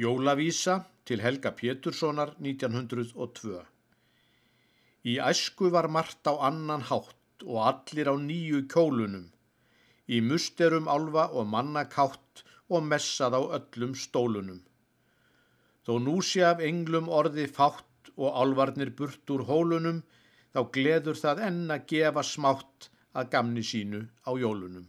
Jólavísa til Helga Péturssonar 1902 Í æsku var margt á annan hátt og allir á nýju kjólunum. Í musterum álfa og mannakátt og messað á öllum stólunum. Þó nú sé af englum orði fátt og álvarnir burt úr hólunum, þá gleður það enn að gefa smátt að gamni sínu á jólunum.